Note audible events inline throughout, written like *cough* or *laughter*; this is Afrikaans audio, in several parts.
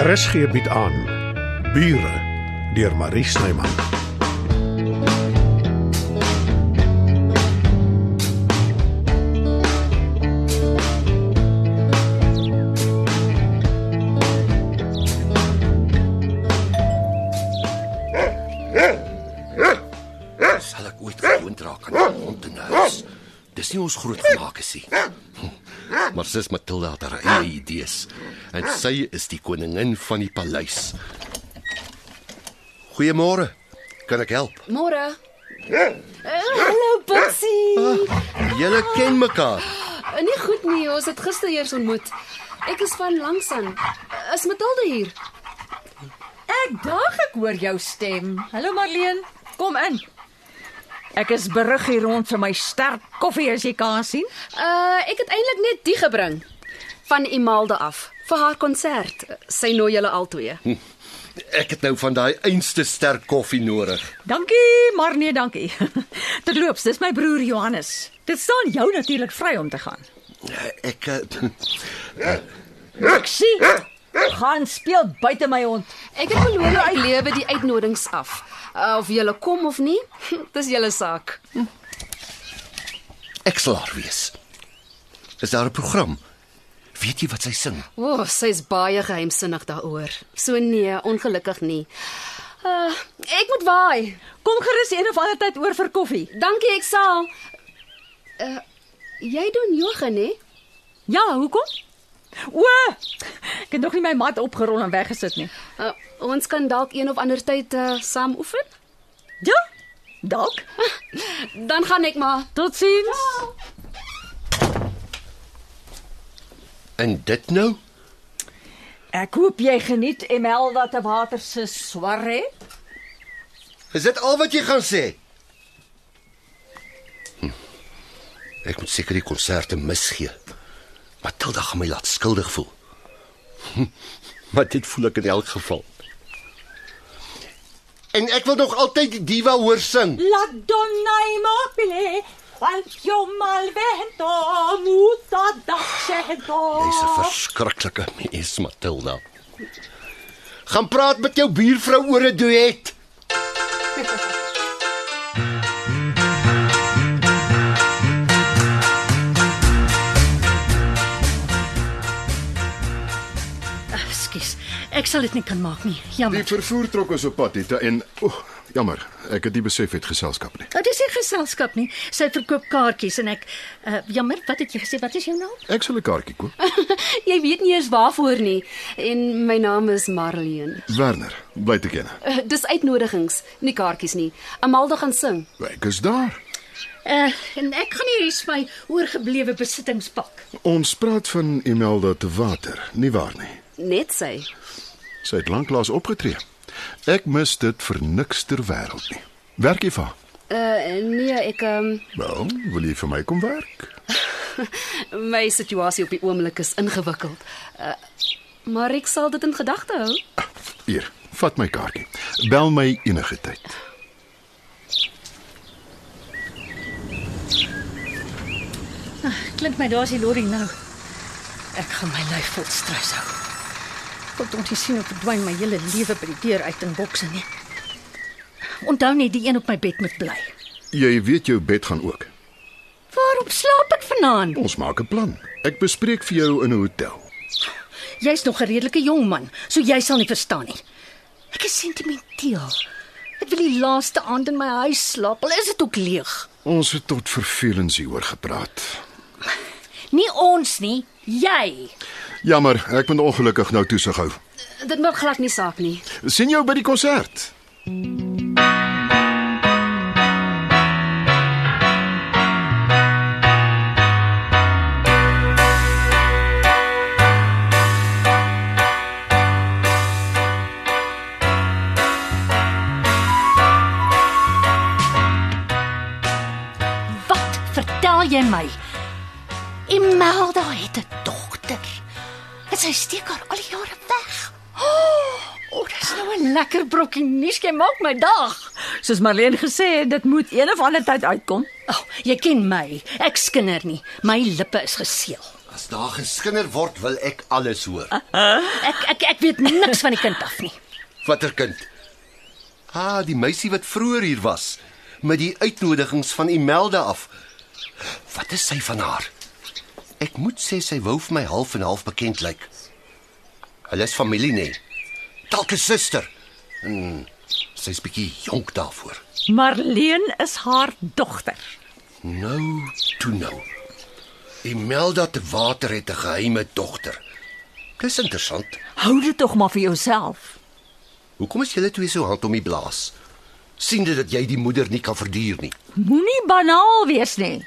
RSG bied aan Bure deur Marie Snyman. Sal ek ooit gewoond raak aan die hond die huis? Dis nie ons groot gemaak is nie. Hm. Maar sis Matilda het haar eie idees en sy is die koningin van die paleis. Goeiemôre. Kan ek help? Môre. Uh, hallo Botsie. Julle ken mekaar. Uh, nie goed nie, ons het gister eers ontmoet. Ek is van Langsaan. Uh, is Matilda hier? Ek dink ek hoor jou stem. Hallo Marleen, kom in. Ek is berig hier rond vir my sterk koffie as jy kan sien. Uh ek het eintlik net die gebring van Imalde af vir haar konsert. Sy nooi julle albei. Ek het nou van daai einste sterk koffie nodig. Dankie, maar nee, dankie. *laughs* Terloops, dis my broer Johannes. Dit staan jou natuurlik vry om te gaan. Ek eh, *laughs* Ek sien. Gaan speel buite my hond. Ek het beloof ek lewe die uitnodigings af. Uh, of julle kom of nie, *laughs* dis julle saak. ek sal haar wees. Is daar 'n program? Weet jy wat sy sing? O, oh, sy's baie geheimsinnig daaroor. So nee, ongelukkig nie. Uh ek moet waai. Kom gerus een of ander tyd oor vir koffie. Dankie, ek sal. Uh jy doen yoga, né? Ja, hoekom? O, ek het nog nie my mat opgerol en weggesit nie. Uh, ons kan dalk een of ander tyd uh, saam oefen. Ja, dalk. *laughs* Dan gaan ek maar. Totsiens. En dit nou? Ek hoop jy geniet Emelda te water se swarre. Is dit al wat jy gaan sê? Hm. Ek moet seker die konserte misgee. Matilda gaan my laat skuldig voel. *laughs* Maar dit voel ek in elk geval. En ek wil nog altyd die diva hoor sing. La donna immobile al fiume al vento muta d'accento. Dis 'n verskriklike mens, Matilda. Gaan praat met jou buurvrou oor 'n duet. *laughs* Ekskuus. Ek sal dit nie kan maak nie. Jammer. Die vervoer trok ons op pad hier en o, oh, jammer, ek het nie besef het geselskap nie. Dit is nie geselskap nie. Sy verkoop kaartjies en ek uh, jammer, wat het jy gesê? Wat is jou naam? Ek sal 'n kaartjie koop. *laughs* Jy weet nie eens waarvoor nie. En my naam is Marlene. Werner, bly te ken. Uh, dis uitnodigings, nie kaartjies nie. Amalda gaan sing. Ek is daar. Uh en ek gaan nie res my oorgeblewe besittings pak. Ons praat van Imelda te water, nie waar nie? Net sy. Sy het lanklaas opgetree. Ek mis dit vir niks ter wêreld nie. Werk jy vir? haar? Uh nee, ek um, Wel, wil jy vir my kom werk? *laughs* my situasie op die oomblik is ingewikkeld. Uh maar ek sal dit in gedagte hou. Hier, vat my kaartjie. Bel my enige tyd. Klink my daar's die lorry nou. Ek gaan my lyf vol stres hou. Tot ons sien hoe verdwyn my hele lewe by die deur uit in bokse nie. Onthou net die een op my bed moet bly. Jy weet jou bed gaan ook. Waarom slaap ek vanaand? Ons maak 'n plan. Ek bespreek vir jou in 'n hotel. Jy's nog 'n redelike jong man, so jy sal nie verstaan nie. Ek is sentimenteel. Ek wil die laaste aand in my huis slaap, al is dit ook leeg. Ons het tot vervelings hieroor gepraat. Nie ons nie, jy. Jammer, ek moet ongelukkig nou toesig hou. Dit maak glad nie saak nie. Sien jou by die konsert. Wat vertel jy my? Imelda het 'n dogter. En sy steek haar al die jare weg. *gasps* O, oh, dis nou 'n lekker brokkie nuus, jy maak my dag. Soos Marlene gesê het, dit moet een of ander tyd uitkom. O, oh, jy ken my. Ek skinder nie. My lippe is geseël. As daar geskinder word, wil ek alles hoor. Ek ek ek weet niks van die kind af nie. Watter kind? Ah, die meisie wat vroeër hier was met die uitnodigings van Imelda af. Wat is sy van haar? Ek moet sê sy wou vir my half en half bekend lyk. Hulle is familie nê. Dalk 'n suster. Hmm, sy's bietjie jonk daarvoor. Marleen is haar dogter. Nou, toe nou. Imelda te water het 'n geheime dogter. Dis interessant. Hou dit tog maar vir jouself. Hoekom is julle twee so hand om die blaas? sien dit dat jy die moeder nie kan verduur nie. Moenie banaal wees nie.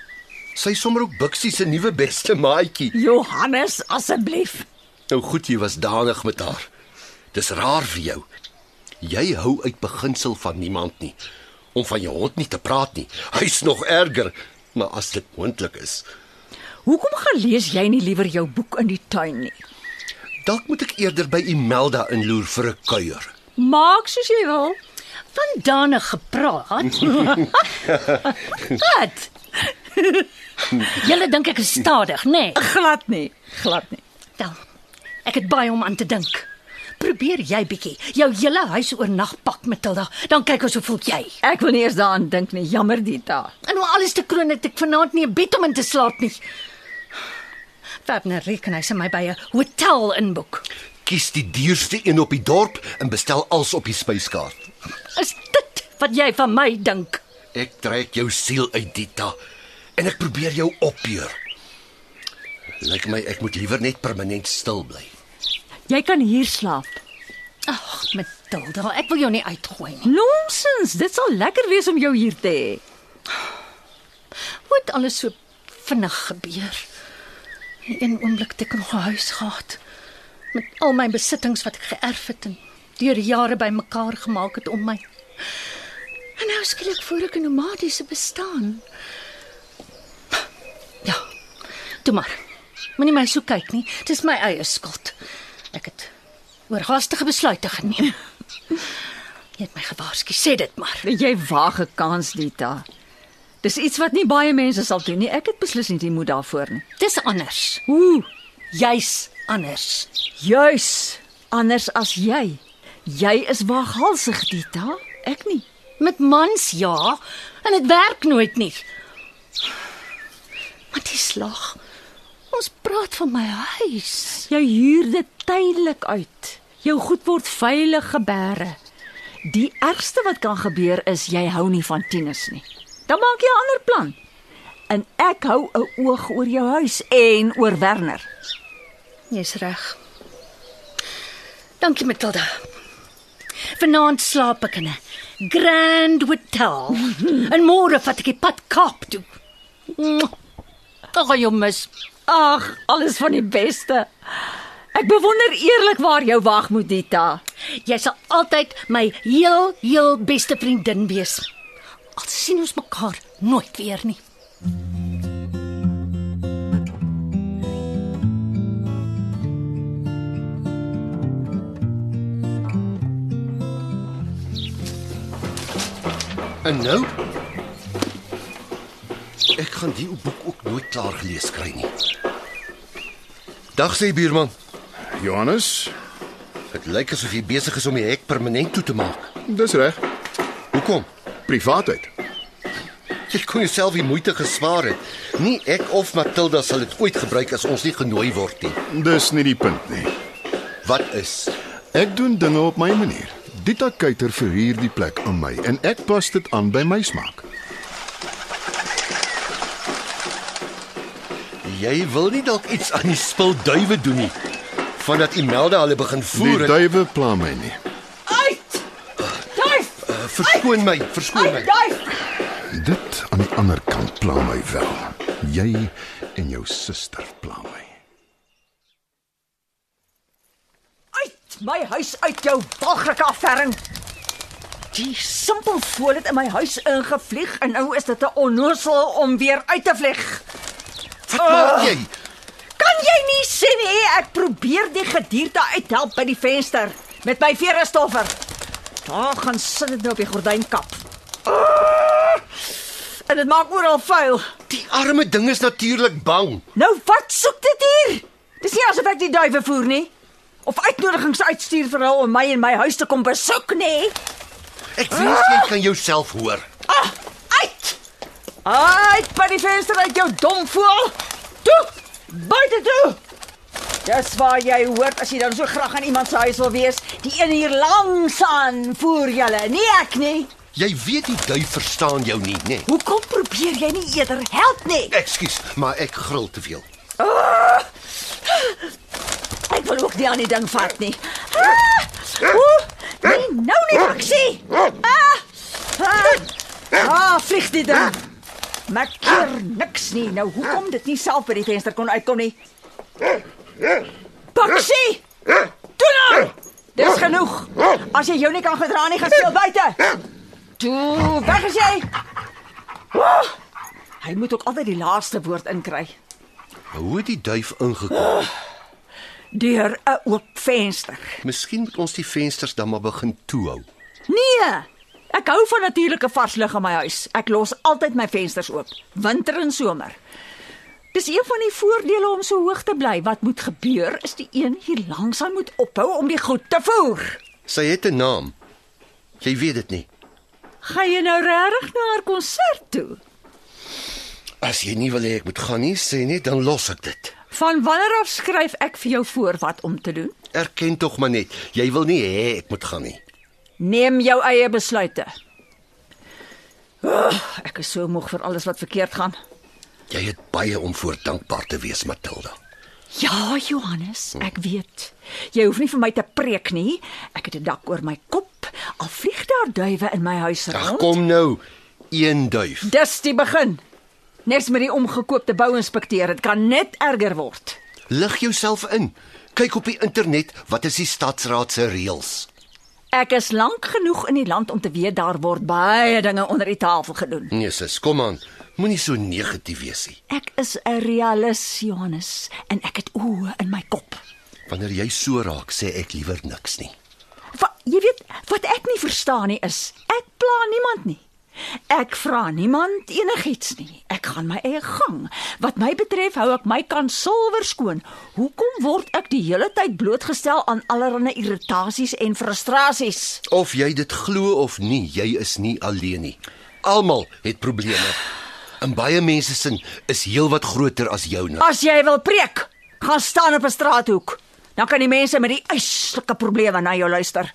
Sy sommer ook Bixie se nuwe beste maatjie. Johannes, asseblief. Nou goed, jy was danig met haar. Dis raar vir jou. Jy hou uit beginsel van niemand nie. Om van jou hond nie te praat nie. Hy's nog erger, maar as dit moontlik is, Hoekom gaan lees jy nie liewer jou boek in die tuin nie? dalk moet ek eerder by Imelda inloer vir 'n kuier. Maak soos jy wil. Van Dane gepraat. *laughs* Wat? *laughs* Julle dink ek is stadig, nê? Nee. Glad nie, glad nie. Wel, ek het baie om aan te dink. Probeer jy bietjie jou hele huis oornag pak, Matilda, dan kyk ons hoe voel jy. Ek wil nie eens daaraan dink nie. Jammer, Dita. En om alles te kroon het ek vanaand nie 'n bed om in te slaap nie. Werner reken hy sy my by 'n hotel inboek. Kies die duurste een op die dorp en bestel als op die spyskaart. Is dit wat jy van my dink? Ek trek jou siel uit Dita en ek probeer jou opbeur. Lyk my ek moet liewer net permanent stil bly. Jy kan hier slaap. Ag, Matilda, ek wil jou nie uitgooi nie. Nonsens, dit sal lekker wees om jou hier te hê. Hoe het alles so vinnig gebeur? In een oomblik het ek nog 'n huis gehad met al my besittings wat ek geërf het en deur jare bymekaar gemaak het om my. En nou skielik voer ek 'n nomadiese bestaan. Toe maar. Moenie my so kyk nie. Dis my eie skuld. Ek het oorhaastige besluite geneem. *laughs* Jy het my gewaarsku, sê dit maar. Jy waag 'n kans, Dita. Dis iets wat nie baie mense sal doen nie. Ek het beslis nie die moed daarvoor nie. Dis anders. Ooh, Jy's anders. juis anders as jy. Jy is waaghalsig, Dita. Ek nie. Met mans ja, en dit werk nooit nie. Maar die slag. Ons praat van my huis. Jy huur dit tydelik uit. Jou goed word veilig gebeere. Die ergste wat kan gebeur is jy hou nie van Tinus nie. Dan maak jy 'n ander plan. En ek hou 'n oog oor jou huis en oor Werner. Jy's reg. Dankie Matilda. Vanaand slaap ek in 'n Grand Hotel. *laughs* en môre vat ek die pad Kaap toe. Ag, jy mis. Ag, alles van die beste. Ek bewonder eerlikwaar jou wagmoed, Dita. Jy sal altyd my heel heel beste vriendin wees. Al sien ons mekaar nooit weer nie. En nou? Ek gaan die boek ook nooit klaar gelees kry nie. Dag sê buurman. Johannes, Dit lyk asof jy besig is om die hek permanent toe te maak. dis reg. Hoekom? Privaatheid. Jy kon jouself die moeite gespaar het. Nie ek of Matilda sal dit ooit gebruik as ons nie genooi word nie. Dis nie die punt nie. Wat is? Ek doen dinge op my manier. Dita Kuyter verhuur die plek aan my en ek pas dit aan by my smaak. Jy wil nie dalk iets aan die spil duwe doen nie. Vandat Imelda hulle begin Die voer. en- duwe pla my nie. Uit! Duif! Uh, verskoon my, verskoon my. Duif! Dit aan die ander kant pla my wel. Jy en jou suster pla my. Uit my huis uit jou walglike afferring. Die simpel voel het in my huis ingevlieg en nou is dit 'n onnosel om weer uit te vlieg. Wat maak jy? Kan jy nie sien nie ek probeer die gedierte uithelp by die venster met my veerestoffer. Daar gaan sit dit nou op die gordynkap. Ah! en dit maak oral vuil. Die arme ding is natuurlik bang. Nou wat soek dit hier? Dis nie asof ek die duwe voer nie. Of uitnodigings uitstuur vir hulle om my in my huis te kom besoek nie. Ek wens jy kan jouself hoor. Ah! Uit by die venster uit jou dom voel. Toe! Buite toe! Dis waar jy hoort as jy dan so graag aan iemand se huis wil wees. Die een hier langs aan voer julle, nie ek nie. Jy weet die duif verstaan jou nie, nê? Nee. Hoekom probeer jy nie eerder help nie? Ekskuus, maar ek gril te veel. Ek wil ook nie aan die ding vat nie. Ah! Oeh, nee, nou nie aksie. Ah! Ah, ah vlieg dit dan. Maak hier niks nie. Nou hoekom dit nie self by die venster kon uitkom nie? Paksie! Toe nou. Dis genoeg. As jy jou nie kan gedra nie, gaan speel buite. Toe, weg is jy. Oh, hy moet ook altyd die laaste woord inkry. Hoe het die duif ingekom? Deur 'n oop venster. Miskien moet ons die vensters dan maar begin toehou. Nee. Ek hou van natuurlike vars lug in my huis. Ek los altyd my vensters oop, winter en somer. Dis een van die voordele om so hoog te bly. Wat moet gebeur is die een hier langs aan moet ophou om die goed te voer. Sy het 'n naam. Jy weet dit nie. Gaan jy nou regtig na haar konsert toe? As jy nie wil hê ek moet gaan nie, sê net dan los ek dit. Van wanneer af skryf ek vir jou voor wat om te doen? Erken tog maar net, jy wil nie hê ek moet gaan nie. Neem jou eie besluite. Oh, ek is so moeg vir alles wat verkeerd gaan. Jy het baie om voor dankbaar te wees, Matilda. Ja, Johannes, ek weet. Jy hoef nie vir my te preek nie. Ek het 'n dak oor my kop. Al vlieg daar duwe in my huis Ag rond. kom nou, een duif. Dis die begin. Nes met die omgekoopte bouinspekteur, dit kan net erger word. Lig jouself in. Kyk op die internet, wat is die stadsraad se reëls? Ek is lank genoeg in die land om te weet daar word baie dinge onder die tafel gedoen. Nee, sis, kom aan. Moenie so negatief wees nie. Ek is 'n realis, Johannes, en ek het oë in my kop. Wanneer jy so raak, sê ek liewer niks nie. Wat jy weet, wat ek nie verstaan nie is, ek pla niemand nie. Ek vra niemand enigiets nie. Ek gaan my eie gang. Wat my betref, hou ek my kan silwer skoon. Hoekom word ek die hele tyd blootgestel aan allerlei irritasies en frustrasies? Of jy dit glo of nie, jy is nie alleen nie. Almal het probleme. In baie mense sin is heelwat groter as joune. As jy wil preek, gaan staan op 'n straathoek. Dan kan die mense met die eislike probleme na jou luister.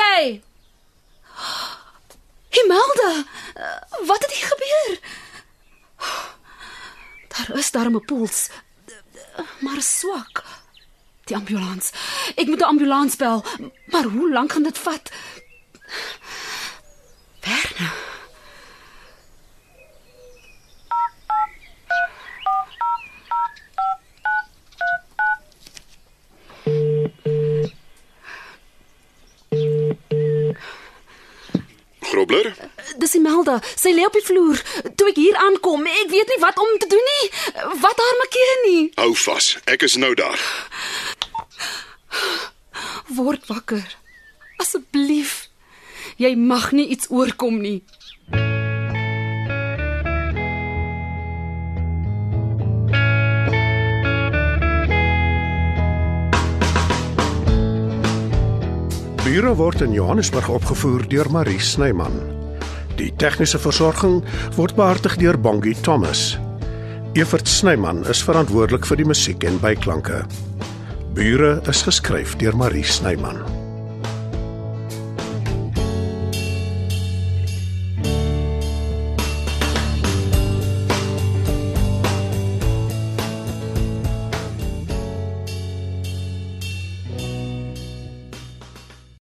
Jy? Imelda, wat het hier gebeur? Daar is daar 'n puls, maar swak. Die ambulans. Ek moet 'n ambulans bel, maar hoe lank gaan dit vat? Werner. Grobler, Imelda. Sy lê op die vloer. Toe ek hier aankom, ek weet nie wat om te doen nie. Wat haar makkeer nie. hou vas. Ek is nou daar. Word wakker. Asseblief. Jy mag nie iets oorkom nie. Bure word in Johannesburg opgevoer deur Marie Snyman. Die tegniese versorging word behartig deur Bongie Thomas. Evert Snyman is verantwoordelik vir die musiek en byklanke. Bure is geskryf deur Marie Snyman.